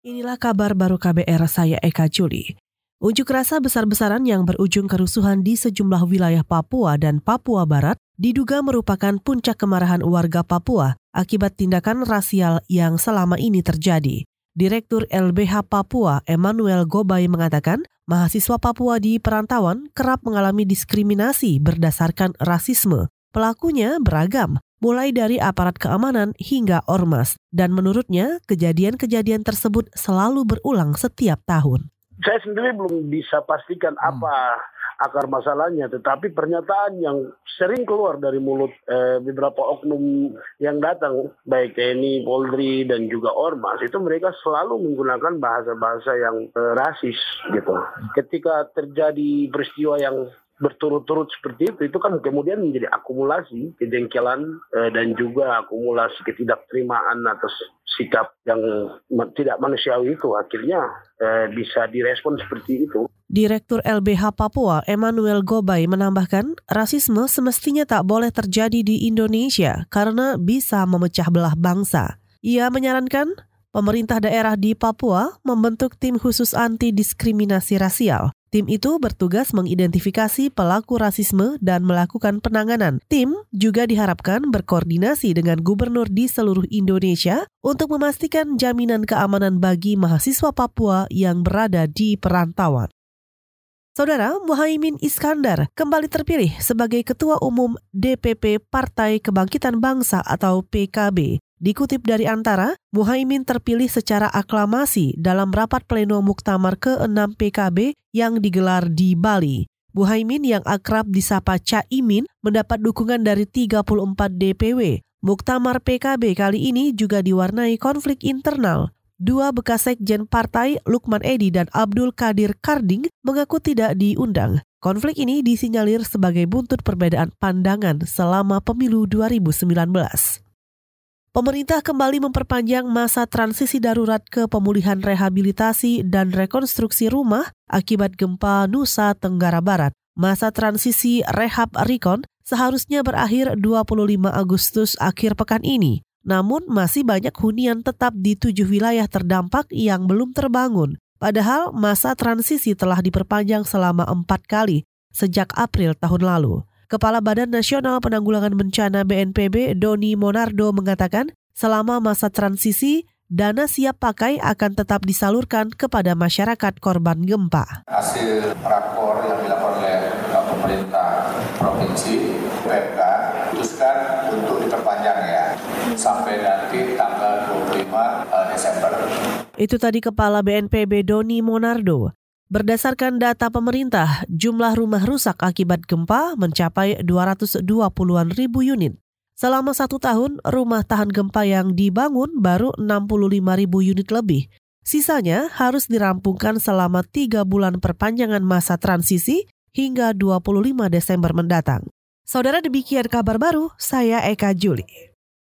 Inilah kabar baru KBR saya Eka Juli. Unjuk rasa besar-besaran yang berujung kerusuhan di sejumlah wilayah Papua dan Papua Barat diduga merupakan puncak kemarahan warga Papua akibat tindakan rasial yang selama ini terjadi. Direktur LBH Papua Emmanuel Gobay mengatakan, mahasiswa Papua di perantauan kerap mengalami diskriminasi berdasarkan rasisme. Pelakunya beragam, mulai dari aparat keamanan hingga ormas. Dan menurutnya, kejadian-kejadian tersebut selalu berulang setiap tahun. Saya sendiri belum bisa pastikan hmm. apa akar masalahnya, tetapi pernyataan yang sering keluar dari mulut eh, beberapa oknum yang datang, baik TNI, Polri, dan juga Ormas, itu mereka selalu menggunakan bahasa-bahasa yang eh, rasis gitu. Ketika terjadi peristiwa yang berturut-turut seperti itu itu kan kemudian menjadi akumulasi kejengkelan eh, dan juga akumulasi ketidakterimaan atas sikap yang tidak manusiawi itu akhirnya eh, bisa direspon seperti itu. Direktur LBH Papua Emmanuel Gobay menambahkan, rasisme semestinya tak boleh terjadi di Indonesia karena bisa memecah belah bangsa. Ia menyarankan pemerintah daerah di Papua membentuk tim khusus anti diskriminasi rasial Tim itu bertugas mengidentifikasi pelaku rasisme dan melakukan penanganan. Tim juga diharapkan berkoordinasi dengan gubernur di seluruh Indonesia untuk memastikan jaminan keamanan bagi mahasiswa Papua yang berada di perantauan. Saudara Muhaimin Iskandar kembali terpilih sebagai Ketua Umum DPP Partai Kebangkitan Bangsa atau PKB. Dikutip dari Antara, Muhaimin terpilih secara aklamasi dalam rapat pleno Muktamar ke-6 PKB yang digelar di Bali. Muhaimin yang akrab disapa Caimin mendapat dukungan dari 34 DPW. Muktamar PKB kali ini juga diwarnai konflik internal. Dua bekas sekjen partai, Lukman Edi dan Abdul Kadir Karding, mengaku tidak diundang. Konflik ini disinyalir sebagai buntut perbedaan pandangan selama pemilu 2019. Pemerintah kembali memperpanjang masa transisi darurat ke pemulihan rehabilitasi dan rekonstruksi rumah akibat gempa Nusa Tenggara Barat. Masa transisi rehab Rikon seharusnya berakhir 25 Agustus akhir pekan ini. Namun masih banyak hunian tetap di tujuh wilayah terdampak yang belum terbangun. Padahal masa transisi telah diperpanjang selama empat kali sejak April tahun lalu. Kepala Badan Nasional Penanggulangan Bencana BNPB Doni Monardo mengatakan, selama masa transisi, dana siap pakai akan tetap disalurkan kepada masyarakat korban gempa. Hasil rakor yang dilakukan oleh pemerintah provinsi, PMK, putuskan untuk diperpanjang ya, sampai nanti tanggal 25 eh, Desember. Itu tadi Kepala BNPB Doni Monardo. Berdasarkan data pemerintah, jumlah rumah rusak akibat gempa mencapai 220-an ribu unit. Selama satu tahun, rumah tahan gempa yang dibangun baru 65 ribu unit lebih. Sisanya harus dirampungkan selama tiga bulan perpanjangan masa transisi hingga 25 Desember mendatang. Saudara demikian kabar baru, saya Eka Juli.